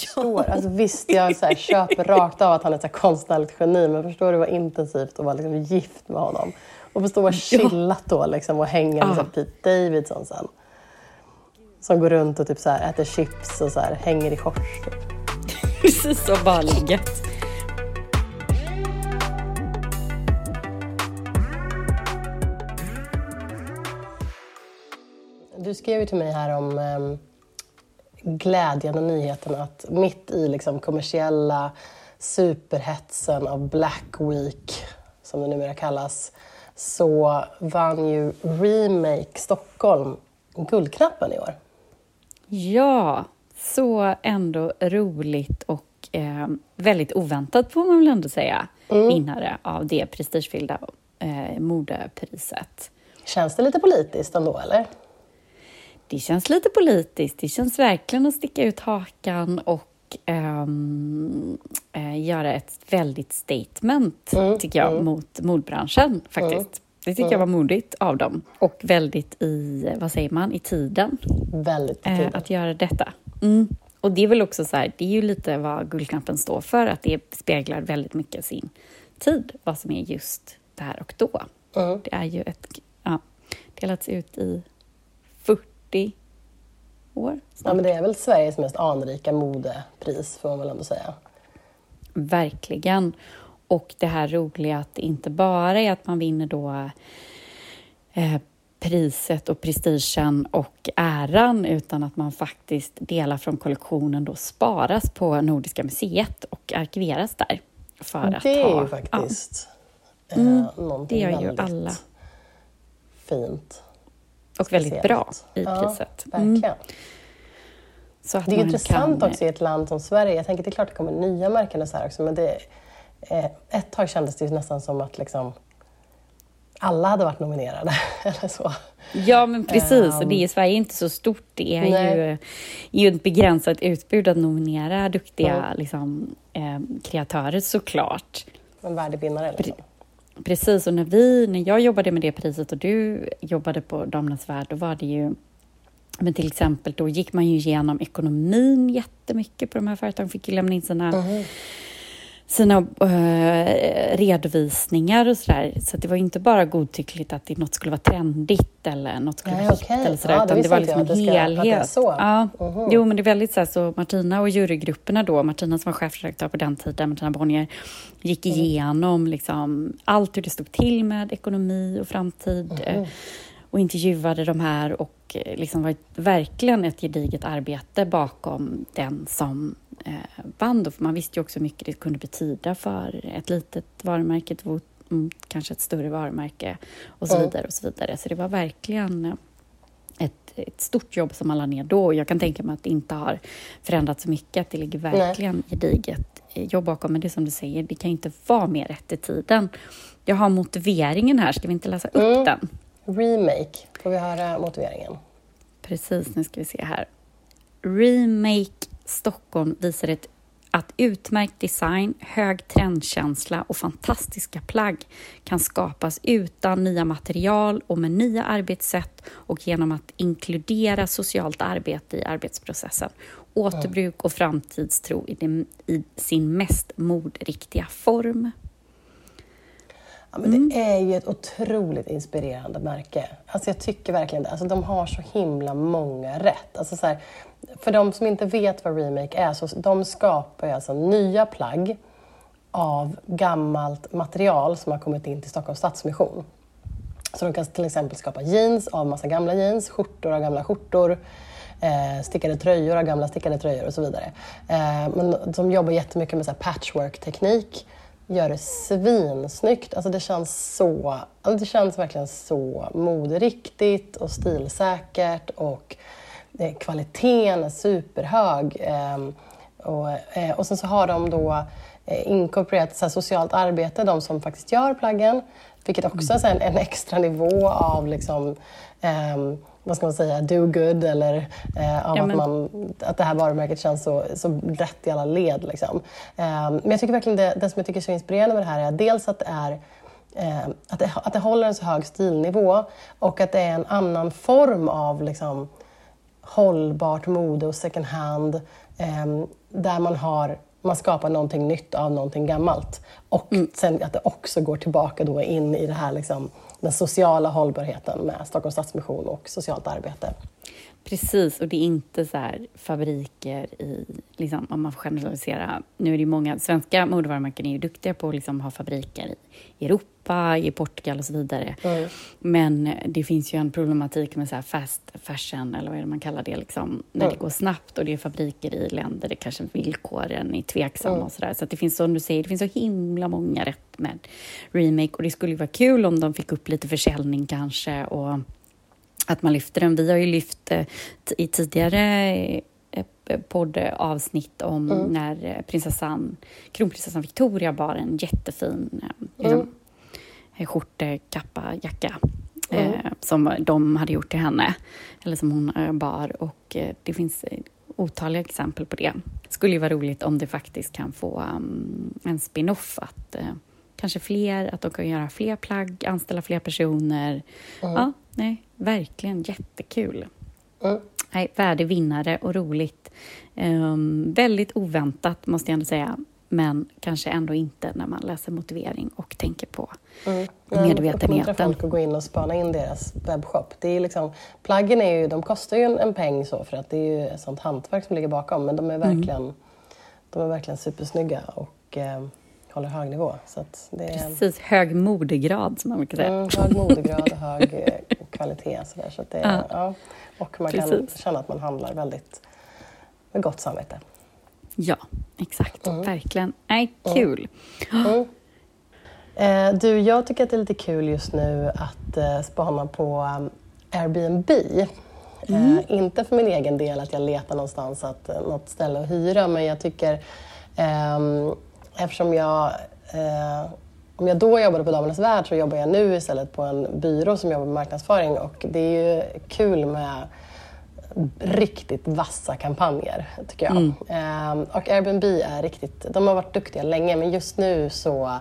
Förstår, alltså, visst, jag så här, köper rakt av att han är ett konstnärligt geni, men förstår du vad intensivt att vara liksom, gift med honom? Och förstå vad chillat då liksom, och hänga med ah. Pete Davidson sen. Som går runt och typ, så här, äter chips och så här, hänger i kors. Typ. Precis, och bara ligget. Du skrev ju till mig här om glädjen och nyheten att mitt i liksom, kommersiella superhetsen av Black Week, som det numera kallas, så vann ju Remake Stockholm Guldknappen i år. Ja, så ändå roligt och eh, väldigt oväntat får man väl ändå säga, mm. vinnare av det prestigefyllda eh, modepriset. Känns det lite politiskt ändå, eller? Det känns lite politiskt. Det känns verkligen att sticka ut hakan och um, uh, göra ett väldigt statement, mm, tycker jag, mm. mot modbranschen faktiskt. Mm. Det tycker jag mm. var modigt av dem och väldigt i, vad säger man, i tiden. Väldigt i tiden. Uh, att göra detta. Mm. Och det är väl också så här, det är ju lite vad Guldknappen står för, att det speglar väldigt mycket sin tid, vad som är just där och då. Mm. Det är ju ett, ja, delats ut i 40 år. Snart. Ja, men det är väl Sveriges mest anrika modepris, får man väl ändå säga. Verkligen. Och det här roliga att det inte bara är att man vinner då eh, priset och prestigen och äran utan att man faktiskt delar från kollektionen då sparas på Nordiska museet och arkiveras där. För det att är ha, ju faktiskt ja. eh, mm, någonting det gör ju alla. fint. Och väldigt bra i priset. Ja, verkligen. Mm. Så det är intressant kan... också i ett land som Sverige. Jag tänker det är klart det kommer nya märken och så här också, men det, eh, ett tag kändes det nästan som att liksom, alla hade varit nominerade. eller så. Ja, men precis. Um, och det är, Sverige är inte så stort. Det är ju, ju ett begränsat utbud att nominera duktiga mm. liksom, eh, kreatörer såklart. En värdig vinnare. Liksom. Precis, och när, vi, när jag jobbade med det priset och du jobbade på Damernas Värld, då var det ju men till exempel, då gick man ju igenom ekonomin jättemycket på de här företagen, fick ju lämna in sina mm sina uh, redovisningar och sådär. Så det var inte bara godtyckligt att det något skulle vara trendigt eller något skulle vara okay. eller sådär, ja, utan det, det var liksom en helhet. Så. Ja. Uh -huh. Jo, men det är väldigt så här, så Martina och jurygrupperna då, Martina som var chefredaktör på den tiden, Martina Bonnier, gick mm. igenom liksom allt hur det stod till med ekonomi och framtid uh -huh. och intervjuade de här och eh, liksom var verkligen ett gediget arbete bakom den som eh, band. För man visste ju också hur mycket det kunde betyda för ett litet varumärke, ett, mm, kanske ett större varumärke och så vidare. och Så vidare. Så det var verkligen eh, ett, ett stort jobb som man la ner då. Jag kan tänka mig att det inte har förändrats så mycket, att det ligger verkligen gediget jobb bakom. Men det är som du säger, det kan inte vara mer rätt i tiden. Jag har motiveringen här, ska vi inte läsa upp mm. den? Remake, får vi höra motiveringen? Precis, nu ska vi se här. Remake Stockholm visar ett att utmärkt design, hög trendkänsla och fantastiska plagg kan skapas utan nya material och med nya arbetssätt och genom att inkludera socialt arbete i arbetsprocessen. Återbruk och framtidstro i, i sin mest modriktiga form. Ja, men mm. Det är ju ett otroligt inspirerande märke. Alltså jag tycker verkligen det. Alltså de har så himla många rätt. Alltså så här, för de som inte vet vad Remake är, så de skapar ju alltså nya plagg av gammalt material som har kommit in till Stockholms Stadsmission. Så de kan till exempel skapa jeans av massa gamla jeans, skjortor av gamla skjortor, eh, stickade tröjor av gamla stickade tröjor och så vidare. Eh, men de jobbar jättemycket med patchwork-teknik gör det svinsnyggt. Alltså det känns så, alltså det känns verkligen så moderiktigt och stilsäkert och eh, kvaliteten är superhög. Ehm, och, eh, och sen så har de då eh, inkorporerat så socialt arbete, de som faktiskt gör plaggen, vilket också är en, en extra nivå av liksom, ehm, vad ska man säga, do good eller eh, av ja, att, man, att det här varumärket känns så, så rätt i alla led. Liksom. Eh, men jag tycker verkligen det, det som jag tycker är så inspirerande med det här är dels att det är eh, att, det, att det håller en så hög stilnivå och att det är en annan form av liksom, hållbart mode och second hand eh, där man har man skapar någonting nytt av någonting gammalt. Och mm. sen att det också går tillbaka då in i det här liksom, den sociala hållbarheten med Stockholms Stadsmission och socialt arbete. Precis, och det är inte så fabriker i, liksom, om man får generalisera. Nu är det många, svenska modevarumärken är ju duktiga på att liksom ha fabriker i Europa, i Portugal och så vidare. Mm. Men det finns ju en problematik med så fast fashion, eller vad är det man kallar det, liksom, när mm. det går snabbt och det är fabriker i länder där kanske villkoren är tveksamma mm. och sådär. Så det finns, som du säger, det finns så himla många rätt med remake och det skulle ju vara kul om de fick upp lite försäljning kanske och att man lyfter den. Vi har ju lyft eh, i tidigare eh, poddavsnitt om mm. när prinsessan, kronprinsessan Victoria bar en jättefin eh, mm. skjortekappa, jacka mm. eh, som de hade gjort till henne, eller som hon bar. Och eh, det finns otaliga exempel på det. Det skulle ju vara roligt om det faktiskt kan få um, en spin-off, att eh, kanske fler, att de kan göra fler plagg, anställa fler personer. Mm. Ja, nej, verkligen jättekul. Mm. Nej, värdig vinnare och roligt. Um, väldigt oväntat, måste jag ändå säga. Men kanske ändå inte när man läser motivering och tänker på mm. medvetenheten. Jag folk att gå in och spana in deras webbshop. Det är liksom, plaggen är ju, de kostar ju en, en peng så för att det är ju ett sånt hantverk som ligger bakom. Men de är mm. verkligen, mm. de är verkligen supersnygga. Och, eh, håller hög nivå. Så det är, Precis, hög modegrad som man brukar säga. Mm, hög modegrad och hög eh, kvalitet. Så där, så det, ja. ja. Och man Precis. kan känna att man handlar väldigt med gott samvete. Ja, exakt. Mm. Verkligen. Nej, mm. kul. Mm. Eh, du, jag tycker att det är lite kul just nu att eh, spana på um, Airbnb. Eh, mm. inte för min egen del att jag letar någonstans, att, eh, något ställe att hyra, men jag tycker ehm, eftersom jag eh, om jag då jobbade på Damernas Värld så jobbar jag nu istället på en byrå som jobbar med marknadsföring och det är ju kul med riktigt vassa kampanjer, tycker jag. Mm. Ehm, och Airbnb är riktigt, de har varit duktiga länge men just nu så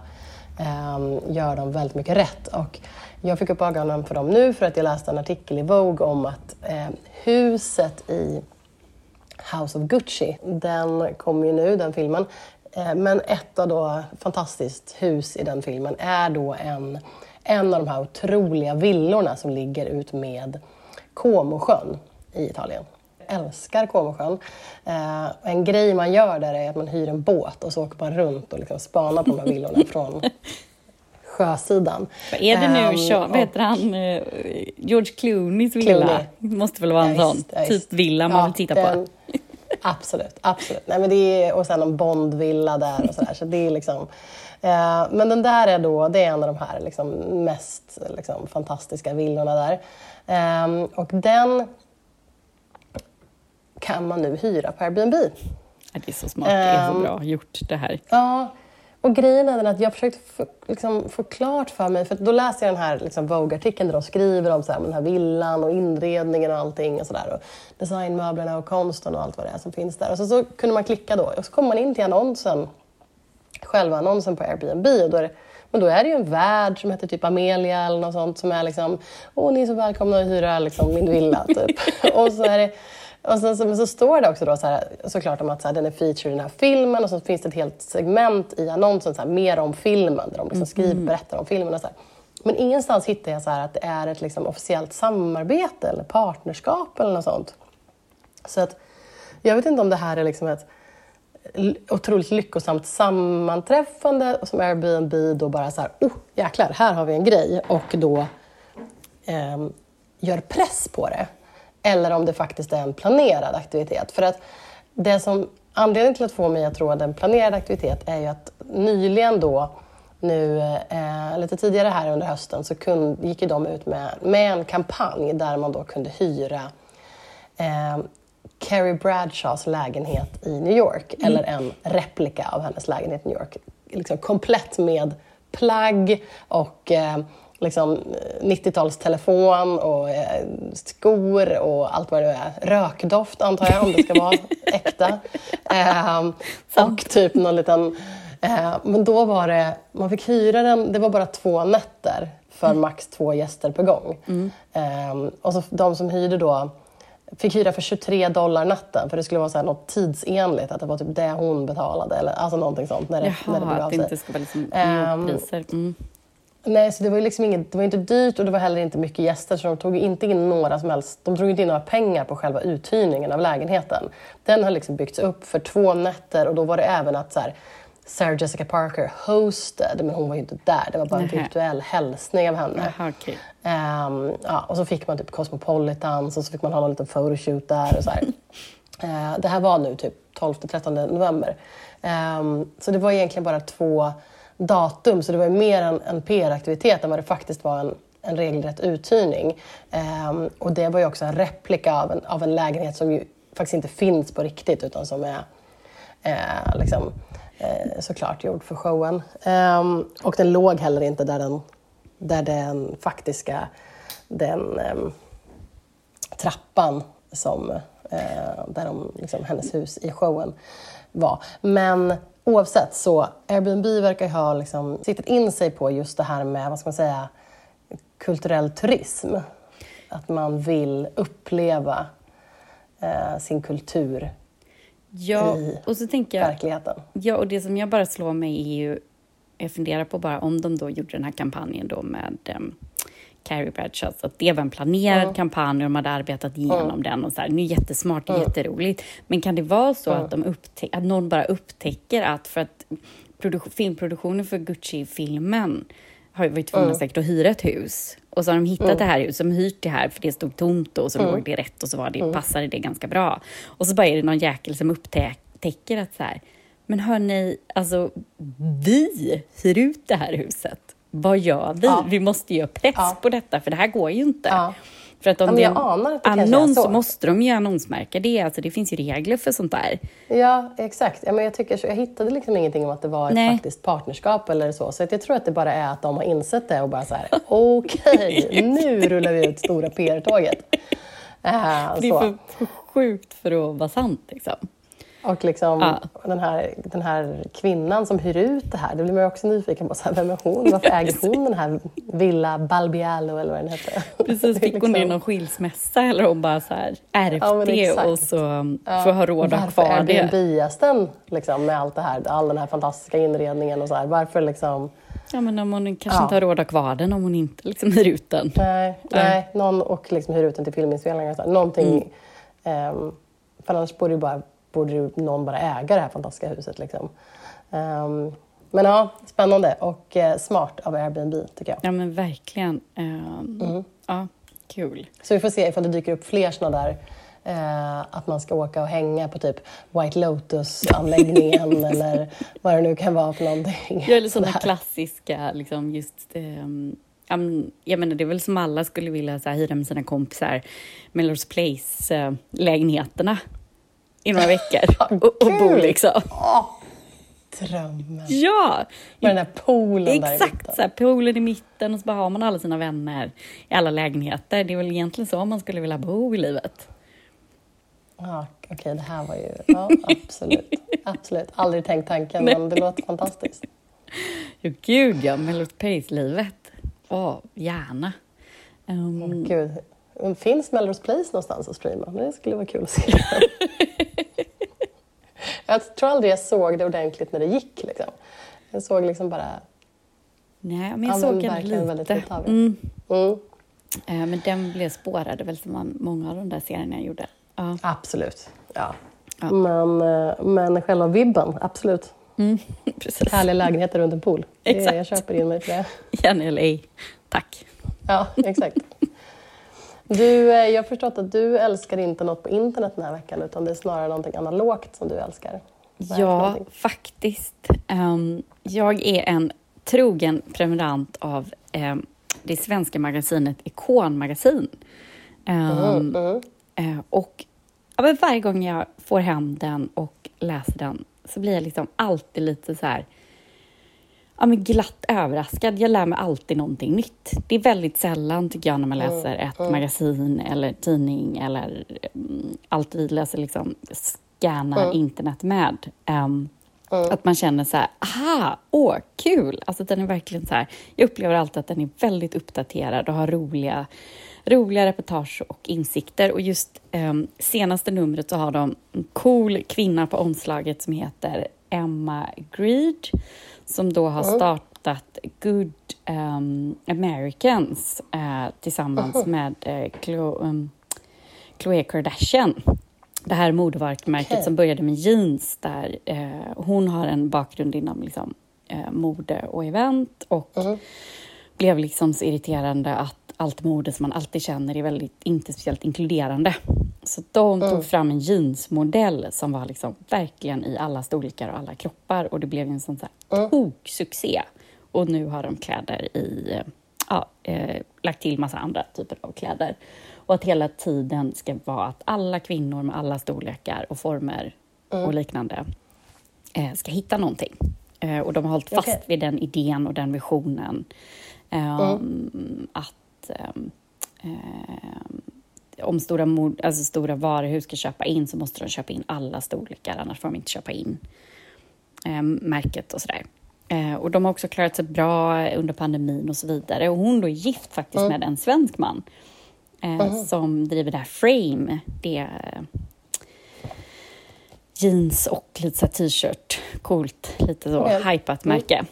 ehm, gör de väldigt mycket rätt. Och jag fick upp ögonen för dem nu för att jag läste en artikel i Vogue om att eh, huset i House of Gucci, den kommer ju nu, den filmen, Eh, men ett av då fantastiskt hus i den filmen är då en, en av de här otroliga villorna som ligger ut med Comosjön i Italien. Jag älskar Comosjön. Eh, en grej man gör där är att man hyr en båt och så åker man runt och liksom spanar på de här villorna från sjösidan. Vad är det nu? Um, vad heter han? Eh, George Clooneys villa? Clooney. måste väl vara en ja, sån typ villa man ja, vill titta den, på? Absolut, absolut. Nej, men det är, och sen en Bondvilla där och sådär. Så det är liksom, eh, men den där är då, det är en av de här liksom, mest liksom, fantastiska villorna där. Eh, och den kan man nu hyra på Airbnb. Det är så smart, det är så ehm, bra gjort det här. Ja, och grejen är den att jag försökte få, liksom, få klart för mig, för då läste jag den här liksom, Vogue-artikeln där de skriver om så här, den här villan och inredningen och allting och sådär. Designmöblerna och konsten och allt vad det är som finns där. Och så, så kunde man klicka då och så kommer man in till annonsen, själva annonsen på Airbnb och då är det, men då är det ju en värd som heter typ Amelia eller något sånt som är liksom, åh ni är så välkomna att hyra liksom, min villa typ. och så är det och sen så, så står det också då så här, såklart om att så här, den är feature i den här filmen och så finns det ett helt segment i annonsen, så här, mer om filmen, där de liksom skriver, mm. berättar om filmen. Och så här. Men ingenstans hittar jag så att det är ett liksom, officiellt samarbete eller partnerskap eller något sånt. Så att, jag vet inte om det här är liksom ett otroligt lyckosamt sammanträffande som Airbnb då bara så här, oh jäklar, här har vi en grej och då eh, gör press på det eller om det faktiskt är en planerad aktivitet. För att det som, anledningen till att få mig att tro att det är en planerad aktivitet är ju att nyligen då, nu, eh, lite tidigare här under hösten, så kunde, gick ju de ut med, med en kampanj där man då kunde hyra eh, Carrie Bradshaws lägenhet i New York, mm. eller en replika av hennes lägenhet i New York. Liksom komplett med plagg och eh, liksom 90-talstelefon och eh, skor och allt vad det är. Rökdoft antar jag, om det ska vara äkta. Eh, och typ någon liten... Eh, men då var det, man fick hyra den, det var bara två nätter för mm. max två gäster per gång. Mm. Eh, och så de som hyrde då fick hyra för 23 dollar natten för det skulle vara så här något tidsenligt, att det var typ det hon betalade eller alltså någonting sånt när det, Jaha, när det begav att det inte ska vara liksom Ehm, priser. Mm. Nej, så det var, ju liksom inget, det var inte dyrt och det var heller inte mycket gäster så de tog inte in några som helst, de drog inte in några pengar på själva uthyrningen av lägenheten. Den har liksom byggts upp för två nätter och då var det även att så här, Sarah Jessica Parker hosted, men hon var ju inte där. Det var bara en virtuell hälsning av henne. Jaha, okej. Ehm, ja, och så fick man typ Cosmopolitans och så fick man ha någon liten photoshoot där. Och så här. Eh, det här var nu typ 12-13 november. Ehm, så det var egentligen bara två datum, så det var ju mer en, en PR-aktivitet än vad det faktiskt var en, en regelrätt uthyrning. Um, och det var ju också en replika av en, av en lägenhet som ju faktiskt inte finns på riktigt utan som är eh, liksom, eh, såklart gjord för showen. Um, och den låg heller inte där den, där den faktiska den, um, trappan som, eh, där de, liksom, hennes hus i showen var. Men oavsett så, Airbnb verkar ha liksom, siktat in sig på just det här med, vad ska man säga, kulturell turism. Att man vill uppleva eh, sin kultur Ja, i och så tänker jag... verkligheten. Ja, och det som jag bara slår mig är ju... Jag funderar på bara om de då gjorde den här kampanjen då med um, Carrie Bradshaw, så det var en planerad Mm. kampanj och de hade arbetat igenom den och så här. Nu är jättesmart och Mm. jätteroligt. Men kan det vara så Mm. att, de att någon bara upptäcker att, för att produ- filmproduktionen för Gucci-filmen har ju varit tvungna Mm. säkert att hyra ett hus. Och så har de hittat Mm. det här huset, de hyrt det här för det stod tomt och så Mm. låg det rätt och så var det, passade det ganska bra. Och så bara är det någon jäkel som upptäcker att så här, men hörni, alltså vi hyr ut det här huset. Vad gör vi? Ja. Vi måste göra press Ja. på detta, för det här går ju inte. Ja. För att om det är en annons så. måste de ju annonsmärka det. Alltså, det finns ju regler för sånt där. Ja, exakt. Ja, men jag, tycker, så- jag hittade liksom ingenting om att det var ett Nej. faktiskt partnerskap eller så. Så att jag tror att det bara är att de har insett det och bara så här, okej, nu rullar vi ut stora PR-tåget. Eh, Det är så. för sjukt för att vara sant. Liksom. Och liksom Ja. den, här, den här kvinnan som hyr ut det här, det blir man också nyfiken på. Så här, vem är hon? Varför äger hon den här Villa Balbialo eller vad den hette? Precis, fick hon liksom- det någon skilsmässa eller hon bara så här ärvt Ja, det och så um, Ja. får ha råd att ha Varför kvar det. Airbnbas den liksom, med allt det här, all den här fantastiska inredningen och så här. Varför liksom... Ja, men om hon kanske Ja. inte har råd att ha kvar den om hon inte liksom hyr ut den. Nej, nej någon, och liksom hyr ut den till filminspelningar. Någonting... Mm. ehm, för annars borde ju, bara, borde ju någon bara äga det här fantastiska huset. Liksom. Ehm, men ja, spännande och eh, smart av Airbnb tycker jag. Ja, men verkligen. Um, Mm. Ja, kul. Så vi får se ifall det dyker upp fler såna där eh, att man ska åka och hänga på typ White Lotus-anläggningen eller vad det nu kan vara för någonting. Jag är sådana klassiska, liksom just... Um, ja, men, jag menar, det är väl som alla skulle vilja så här, hyra med sina kompisar Melrose Place-lägenheterna i några veckor och, och bo liksom. Drömmen! Ja! Med den här poolen där i Exakt, mitten. så här, poolen i mitten och så bara har man alla sina vänner i alla lägenheter. Det är väl egentligen så man skulle vilja bo i livet. Ja, Okej, det här var ju... Ja, absolut. absolut. Aldrig tänkt tanken, men det låter fantastiskt. Jo, gud ja, Melrose Place-livet. Åh, gärna. Um, Gud. Finns Melrose Place någonstans att streama? Det skulle vara kul att se. jag tror aldrig jag såg det ordentligt när det gick. Liksom. Jag såg liksom bara... nej, men Ja, jag såg den verkligen väldigt lite. Mm. Mm, Eh, men den blev spårade väl som man, många av de där serierna jag gjorde. Ja. absolut. Ja. Ja. Men, eh, men själva vibben, absolut. Mm, precis. Härliga lägenheter runt en pool. Det, Exakt. jag köper in mig på det. Gärna LA. Tack. Ja, exakt. Du, eh, jag har förstått att du älskar inte något på internet den här veckan utan det är snarare någonting analogt som du älskar. Vad Ja, faktiskt. Ehm, jag är en trogen prenumerant av ehm, det svenska magasinet Ikonmagasin. Ehm, Mm, mm. eh, och ja, varje gång jag får hem den och läser den så blir jag liksom alltid lite så här ja, men glatt överraskad. Jag lär mig alltid någonting nytt. Det är väldigt sällan, tycker jag, när man läser ett mm. magasin eller tidning eller mm, alltid läser liksom scanna Mm. internet med. Ehm, Mm. Att man känner så här, aha, åh, kul! Alltså den är verkligen så här, jag upplever alltid att den är väldigt uppdaterad och har roliga, roliga reportage och insikter. Och just eh, senaste numret så har de en cool kvinna på omslaget som heter Emma Greed, som då har startat Good um, Americans uh, tillsammans mm. med uh, Chloe, um, Khloe Kardashian det här modevarumärket okay. som började med jeans där eh, hon har en bakgrund inom liksom, mode och event och mm. blev liksom så irriterande att allt mode som man alltid känner är väldigt, inte speciellt inkluderande. Så de mm. tog fram en jeansmodell som var liksom verkligen i alla storlekar och alla kroppar och det blev en sån här mm. tok-succé. Och nu har de kläder i, ja, eh, lagt till massa andra typer av kläder. Och att hela tiden ska vara att alla kvinnor med alla storlekar och former mm. och liknande eh, ska hitta någonting. Eh, och de har hållit fast okay. vid den idén och den visionen. Eh, mm. Att ehm, eh, om stora, mod, alltså stora varuhus ska köpa in så måste de köpa in alla storlekar, annars får de inte köpa in eh, märket och sådär. Eh, och de har också klarat sig bra under pandemin och så vidare. Och hon då är gift faktiskt mm. med en svensk man eh, som driver det här Frame. Det är jeans och lite t-shirt. Coolt, lite så mm. märke.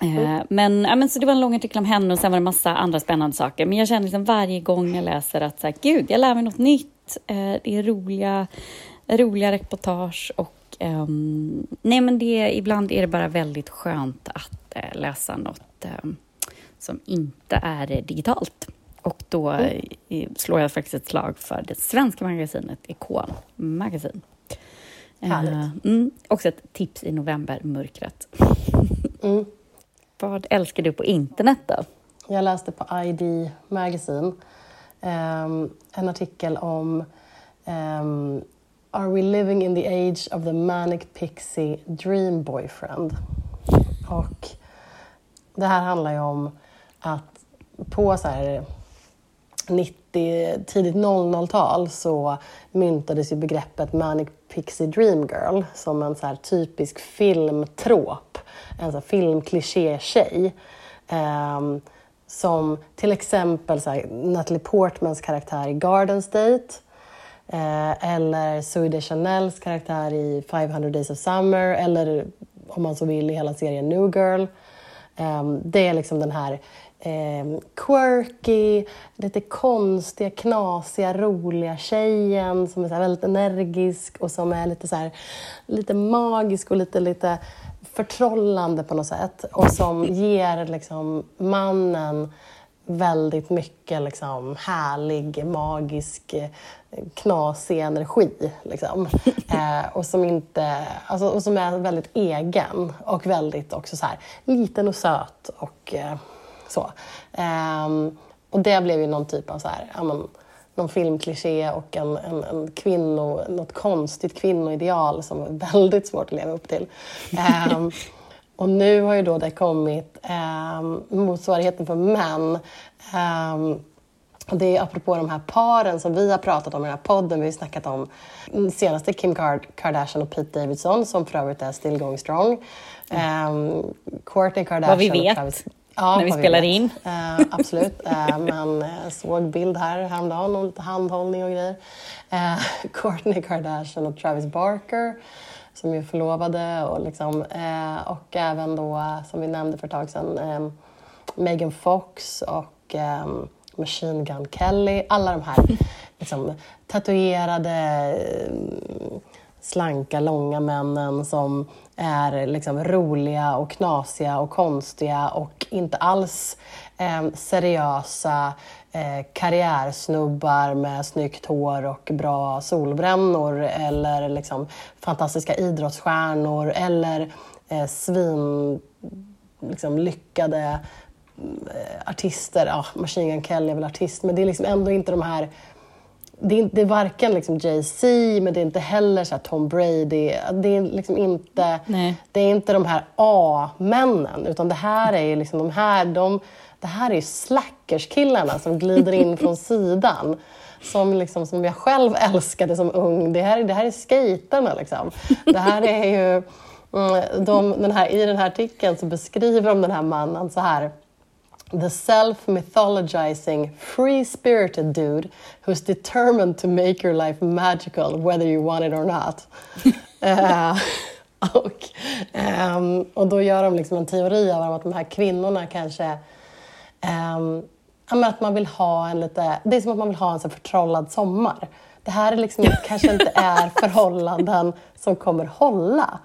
Mm. Men, ja, men, så det var en lång artikel om henne och sen var det massa andra spännande saker. Men jag känner liksom varje gång jag läser att så här, gud, jag lär mig något nytt. Eh, det är roliga, roliga reportage och um, nej men det, ibland är det bara väldigt skönt att uh, läsa något um, som inte är digitalt. Och då mm. slår jag faktiskt ett slag för det svenska magasinet Ikon Magasin. Uh, mm, också ett tips i novembermörkret. Mm. Vad älskar du på internet då? Jag läste på ID Magazine um, en artikel om um, Are we living in the age of the manic pixie dream boyfriend? Och det här handlar ju om att på så här 90, tidigt 00-tal så myntades ju begreppet Manic Pixie Dream Girl som en så här typisk filmtrop, en så filmkliché-tjej. Um, ehm, som till exempel så här, Natalie Portmans karaktär i Garden State eh, eller Zoe Deschanels karaktär i 500 Days of Summer eller om man så vill i hela serien New Girl. Eh, det är liksom den här eh, quirky, lite konstiga, knasiga, roliga tjejen som är så väldigt energisk och som är lite, så här, lite magisk och lite, lite förtrollande på något sätt och som ger liksom, mannen väldigt mycket liksom, härlig, magisk, knasig energi. Liksom. Eh, och, som inte, alltså, och som är väldigt egen och väldigt också så här, liten och söt och eh, så. Um, och det blev ju någon typ av så här, ja, men, någon filmkliché och en, en, en kvinno, något konstigt kvinnoideal som var väldigt svårt att leva upp till. Um, och nu har ju då det kommit um, motsvarigheten för män. Um, och det är apropå de här paren som vi har pratat om i den här podden. Vi har snackat om senaste Kim Kardashian och Pete Davidson som för övrigt är still going strong. Um, Kourtney Kardashian Vad vi vet. Ja, när vi spelar in. Uh, absolut. Uh, men uh, såg bild här häromdagen om lite handhållning och grejer. Uh, Kourtney Kardashian och Travis Barker som är förlovade och, liksom, och även då, som vi nämnde för ett tag sedan, um, Megan Fox och um, Machine Gun Kelly. Alla de här liksom, tatuerade, slanka, långa männen som är liksom roliga och knasiga och konstiga och inte alls eh, seriösa eh, karriärsnubbar med snyggt hår och bra solbrännor eller liksom fantastiska idrottsstjärnor eller eh, svin liksom, lyckade mm, eh, artister. Ja, Machine Gun Kelly är väl artist, men det är liksom ändå inte de här det är, det är varken liksom Jay-Z, men det är inte heller så Tom Brady. Det är, liksom inte, det är inte de här A-männen, utan det här är liksom de här, de, det här är slackers-killarna som glider in från sidan. Som, liksom, som jag själv älskade som ung. Det här, det här är skaterna liksom. Det här är ju Mm, de, den här, I den här artikeln så beskriver de den här mannen så här. The self-mythologizing, free-spirited dude who's determined to make your life magical whether you want it or not. uh, och, um, och då gör de liksom en teori av att de här kvinnorna kanske um, att man vill ha en lite, det är som att man vill ha en så förtrollad sommar. Det här är liksom, kanske inte är förhållanden som kommer hålla.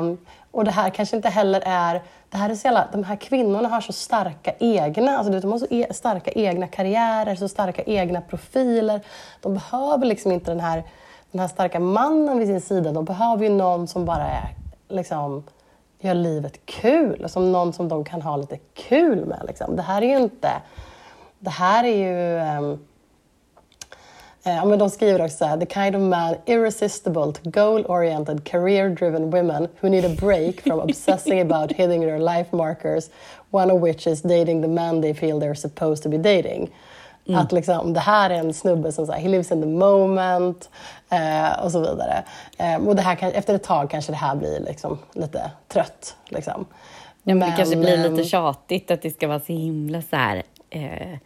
Um, och det här kanske inte heller är... Det här är så jävla, de här kvinnorna har så starka egna, alltså de har så e, starka egna karriärer, så starka egna profiler. De behöver liksom inte den här, den här starka mannen vid sin sida. De behöver ju någon som bara är, liksom, gör livet kul, som någon som de kan ha lite kul med. Liksom. Det här är ju inte... Det här är ju... Um, Ja, men de skriver också så här, the kind of man irresistible to goal-oriented, career-driven women who need a break from obsessing about hitting their life markers, one of which is dating the man they feel they're supposed to be dating. Mm. Att liksom, det här är en snubbe som så he lives in the moment eh, och så vidare. Eh, och det här kan, efter ett tag kanske det här blir liksom lite trött. Liksom. Ja, men, men det kanske blir lite ehm, tjatigt att det ska vara så himla så här, eh,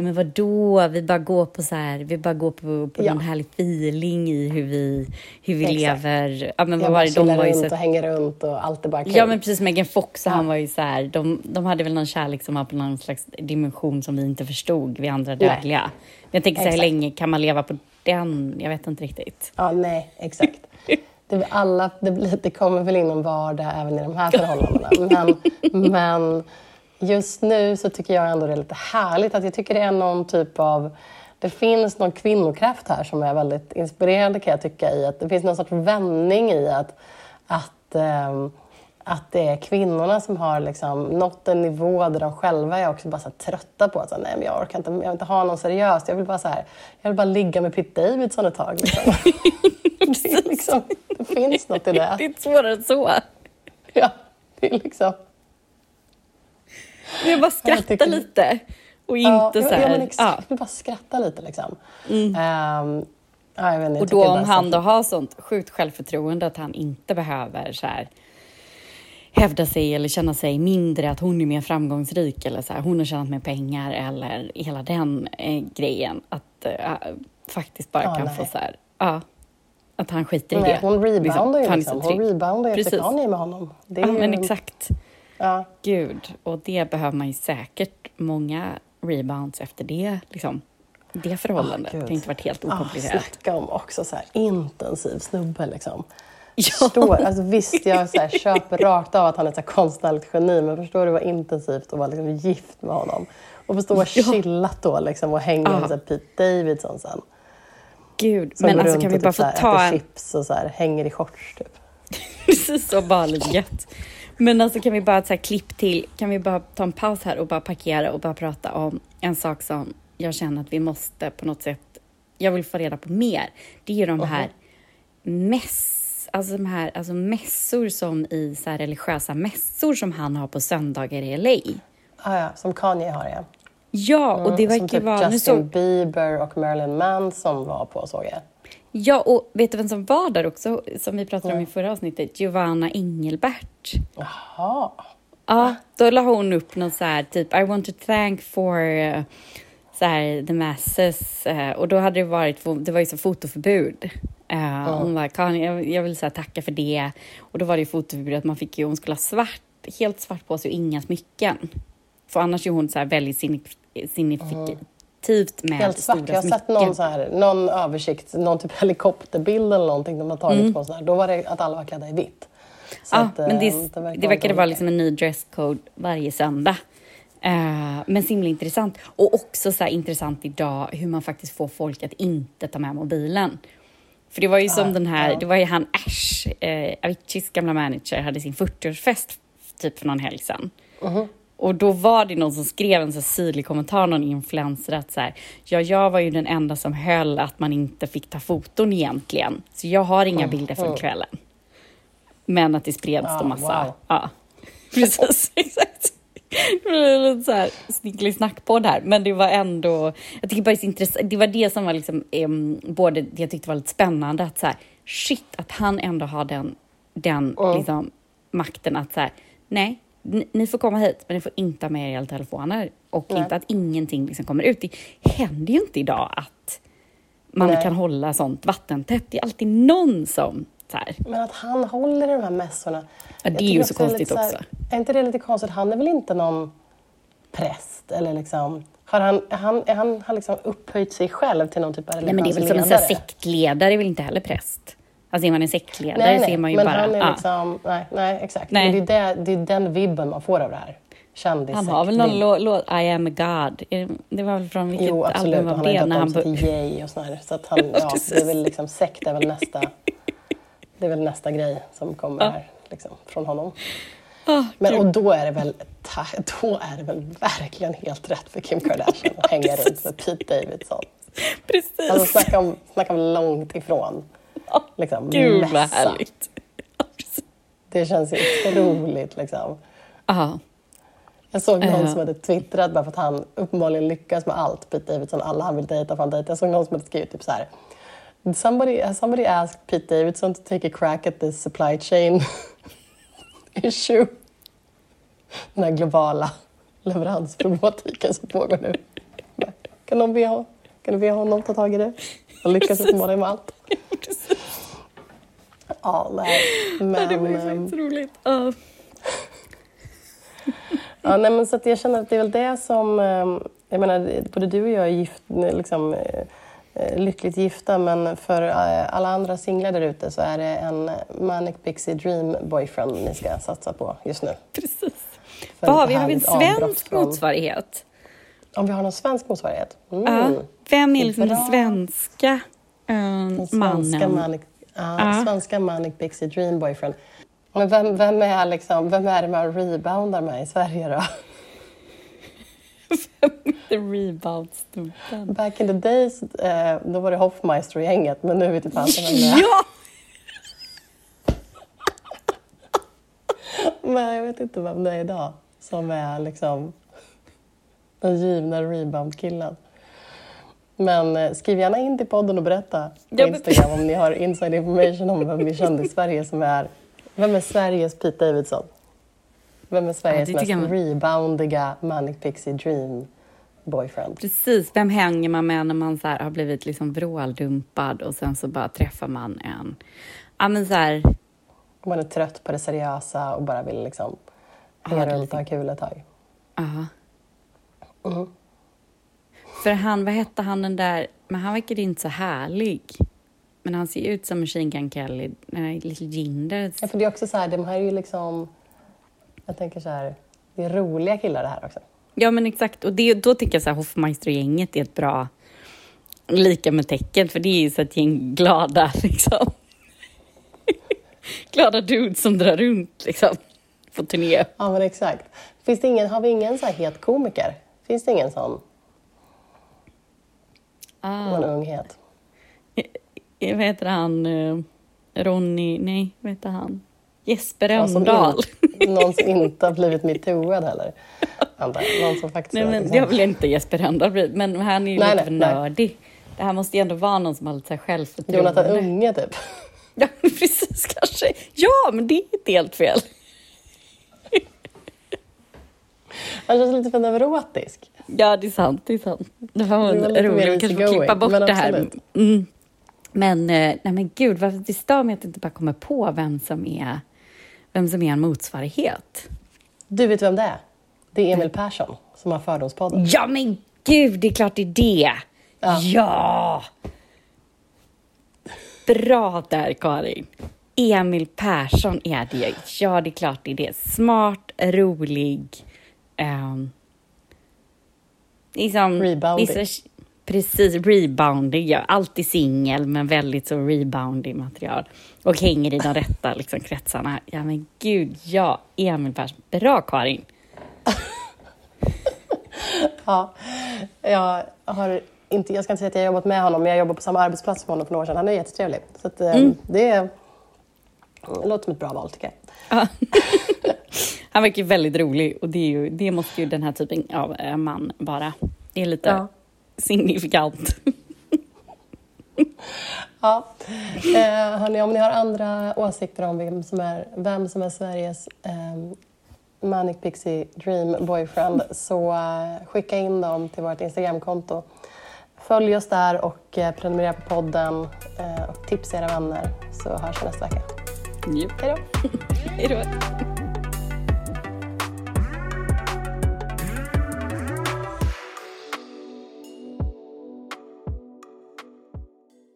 Nej men vadå, vi bara går på så här, vi bara går på, på ja. en härlig feeling i hur vi, hur vi lever. Ja, men jag bara de var ju runt så... och hänger runt och allt är bara kul. Ja men precis, Megan Fox ja. han var ju så här, de, de hade väl någon kärlek som var på någon slags dimension som vi inte förstod, vi andra dödliga. Men jag tänker så här, hur länge kan man leva på den? Jag vet inte riktigt. Ja, nej, exakt. Det, alla, det, det kommer väl in en vardag även i de här förhållandena. Men, men just nu så tycker jag ändå det är lite härligt att jag tycker det är någon typ av det finns någon kvinnokraft här som är väldigt inspirerande kan jag tycka i att det finns någon sorts vändning i att, att, ähm, att det är kvinnorna som har liksom nått en nivå där de själva är också bara trötta på att så, nej, men jag orkar inte, jag vill inte ha någon seriöst. Jag vill bara, så här, jag vill bara ligga med Pete Davidson ett tag. Liksom. det, liksom, det finns något i det. Det är svårare än så. Ja, det är liksom... Jag bara skratta tycker... lite. Och inte ja, så här... Ja, men exakt. Ja. Jag vill bara skratta lite liksom. Mm. Um, ja, inte, och då om han då har sånt sjukt självförtroende att han inte behöver så här hävda sig eller känna sig mindre, att hon är mer framgångsrik eller så här, hon har tjänat mer pengar eller hela den eh, grejen. Att äh, faktiskt bara ja, kan nej. få så här, ja, att han skiter i nej, det. Hon reboundar ju liksom. Hon reboundar ju efter med honom. Det är ja, ju... men exakt. Ja. Gud, och det behöver man ju säkert många rebounds efter det. Liksom. Det förhållandet. Oh, det har inte varit helt okomplicerat. Oh, snacka om också så här intensiv snubbe liksom. Ja. Förstår, alltså visst, jag så här, köper rakt av att han är ett konstnärligt geni, men förstår du vad intensivt att vara liksom, gift med honom? Och förstå vad ja. chillat då liksom, och hänga med ah. Pete Davidson sen. Gud, Som men alltså kan vi bara typ, få ta en... chips och så här, hänger i shorts typ. Precis så bara gött. Men alltså kan vi bara här, klipp till, kan vi bara ta en paus här och bara parkera och bara prata om en sak som jag känner att vi måste på något sätt, jag vill få reda på mer. Det är ju de här mäss, alltså de här alltså mässor som i så här religiösa mässor som han har på söndagar i LA. Ah, ja, som Kanye har ja. Ja, och det mm, verkar typ vara... Justin så... Bieber och Marilyn Manson var på såg jag. Ja, och vet du vem som var där också, som vi pratade om i förra avsnittet? Giovanna Engelbert. Jaha. Ja, då la hon upp något så här, typ I want to thank for uh, så här, the masses. Uh, och då hade det varit, det var ju så fotoförbud. Uh, mm. Hon bara, jag, jag vill så tacka för det. Och då var det ju fotoförbud att man fick ju, hon skulle ha svart, helt svart på sig och inga smycken. För annars är hon så här väldigt signifikativ. Mm aktivt med Helt svart. Jag har sett någon, så här, någon översikt, någon typ helikopterbild eller någonting de har tagit mm. på. Så här. Då var det att alla var klädda i vitt. Så ja, att, men det, eh, det, verkar det verkade vara liksom en ny dresscode varje söndag. Uh, men så himla intressant. Och också så intressant idag hur man faktiskt får folk att inte ta med mobilen. För det var ju som uh, den här, uh. det var ju han Ash, uh, Aviciis gamla manager, hade sin 40-årsfest typ för någon helg sedan. -huh. Och då var det någon som skrev en så syrlig kommentar, någon influencer, att så här, ja, jag var ju den enda som höll att man inte fick ta foton egentligen, så jag har inga mm. bilder från kvällen. Men att det spreds oh, då massa. Wow. Ja, precis, exakt. Det var lite så här snicklig snack på det här, men det var ändå, jag tycker bara det, intressant, det var det som var liksom, um, både det jag tyckte var lite spännande, att så här, shit, att han ändå har den den Mm. liksom, makten att så här, nej, ni, ni får komma hit, men ni får inte ha med er era telefoner. Och Nej. inte att ingenting liksom kommer ut. Det händer ju inte idag att man Nej. kan hålla sånt vattentätt. Det är alltid någon som så här, Men att han håller i de här mässorna. Ja, det är ju också så konstigt lite här- också. Är inte det lite konstigt? Han är väl inte någon präst? Eller liksom, har han, han, han har liksom upphöjt sig själv till någon typ av Nej, men det är väl som en sektledare, är väl inte heller präst? Alltså är man en sektledare Nej, nej, är man ju men bara... han är liksom, nej, nej, exakt. Nej. Men det, är det, det är den vibben man får av det här. Kändis Han har väl någon låt, I am a God. Det- var väl från vilket Jo, absolut. album var han har det? När döpt han om sig till Jay och sådär. Så att han, ja, det är väl liksom, sekt är väl nästa, det är väl nästa grej som kommer Ja. här, liksom, från honom. Ah, Men, och då är, det väl, då är det väl verkligen helt rätt för Kim Kardashian att hänga runt med Pete Davidson. Precis. Alltså snacka om, snacka om långt ifrån. Liksom, Gud vad mässa. härligt. Ja, precis. Det känns ju otroligt liksom. Ja, Jag såg någon Ja. som hade twittrat bara för att han uppenbarligen lyckas med allt, Pete Davidson, alla han vill dejta får han dejta. Jag såg någon som hade skrivit typ så här. Somebody, somebody asked Pete Davidson to take a crack at this supply chain issue? Den här globala leveransproblematiken som pågår nu. Kan, någon be, hon- kan du be honom ta tag i det? Han lyckas uppenbarligen med allt. Ja, nej. Men, Ja, det var ju ehm, faktiskt roligt. Ja. Ja, nej, men så jag känner att det är väl det som... eh, Jag menar, både du och jag är gift, liksom, eh, lyckligt gifta men för eh, alla andra singlar där ute så är det en Manic Pixie Dream Boyfriend ni ska satsa på just nu. Precis. För Vad har vi? Har vi en svensk från- motsvarighet? Om vi har någon svensk motsvarighet? Mm. Ja. Vem är liksom den svenska eh, Den svenska mannen? Manic, ja, Ja. svenska Manic Pixie Dream Boyfriend. Men vem, vem, är liksom, vem är det man reboundar med i Sverige då? The rebound-snubben. Back in the days, eh, då var det Hoffmeister-gänget, men nu vet inte fasen vem det är. Ja! Men jag vet inte vem det är idag som är liksom den givna rebound-killen. Men eh, skriv gärna in till podden och berätta på Ja, Instagram om ni har inside information om vem i Sverige som är... Vem är Sveriges Pete Davidson? Vem är Sveriges det mest jag- reboundiga Manic Pixie Dream boyfriend? Precis, vem hänger man med när man så har blivit liksom vråldumpad och sen så bara träffar man en... Ja men så här, man är trött på det seriösa och bara vill liksom hänga Ja, runt och ha kul ett tag. ja. Mm. För han, vad hette han den där, men han verkade inte så härlig. Men han ser ut som Machine Gun Kelly, nej, Little Jinder. Ja, för det är också så här, de här är ju liksom... Jag tänker så här, det är roliga killar det här också. Ja men exakt, och det, då tycker jag så här Hoffmeister-gänget är ett bra lika med tecken, för det är ju så ett gäng glada liksom. glada dudes som drar runt liksom på turné. Ja, men exakt. Finns det ingen, har vi ingen så här het komiker? Finns det ingen sån? Ah. Någon ung het? Eh, Vad heter han? eh, Ronny, nej, vad heter han? Jesper Rönndahl. in, någon som inte har blivit metooad heller? Någon som faktiskt Nej, men det har väl inte Jesper Rönndahl blivit, men han är ju Nej, lite för nördig. Det här måste ju ändå vara någon som har lite så här självförtroende. Jonathan Unge, typ. Ja, precis kanske. Ja, men det är inte helt fel. Han känns lite för neurotisk. Ja, det är sant. Det är sant. Det var, Det var roligt. Vi kanske får klippa bort det här. Mm. Men, eh, nej men gud, varför det stör mig att inte bara kommer på vem som är, vem som är en motsvarighet. Du vet vem det är? Det är Emil Persson som har Fördomspodden. Ja, men gud, det är klart det är det. Ja. Ja! Bra där, Karin. Emil Persson är det. Ja, det är klart det är det. Smart, rolig. Um, liksom, Reboundig. vissa- precis, reboundig. Ja. Alltid singel, men väldigt så reboundig material. Och hänger i de rätta liksom, kretsarna. Ja, men gud, ja. Emil Persson. Bra, Karin. Ja, jag, har inte, jag ska inte säga att jag har jobbat med honom, men jag jobbade på samma arbetsplats med honom för några år sedan. Han är jättetrevlig. Så att, eh, Mm. det, är, det låter som ett bra val, tycker jag. Han verkar ju väldigt rolig och det, är ju, det måste ju den här typen av eh, man vara. Det är lite Ja. signifikant. Ja. Eh, hörni, om ni har andra åsikter om vem som är, vem som är Sveriges eh, Manic Pixie Dream Boyfriend så eh, skicka in dem till vårt Instagramkonto. Följ oss där och eh, prenumerera på podden eh, och tipsa era vänner så hörs vi nästa vecka. Yep. Hej då! Hej då!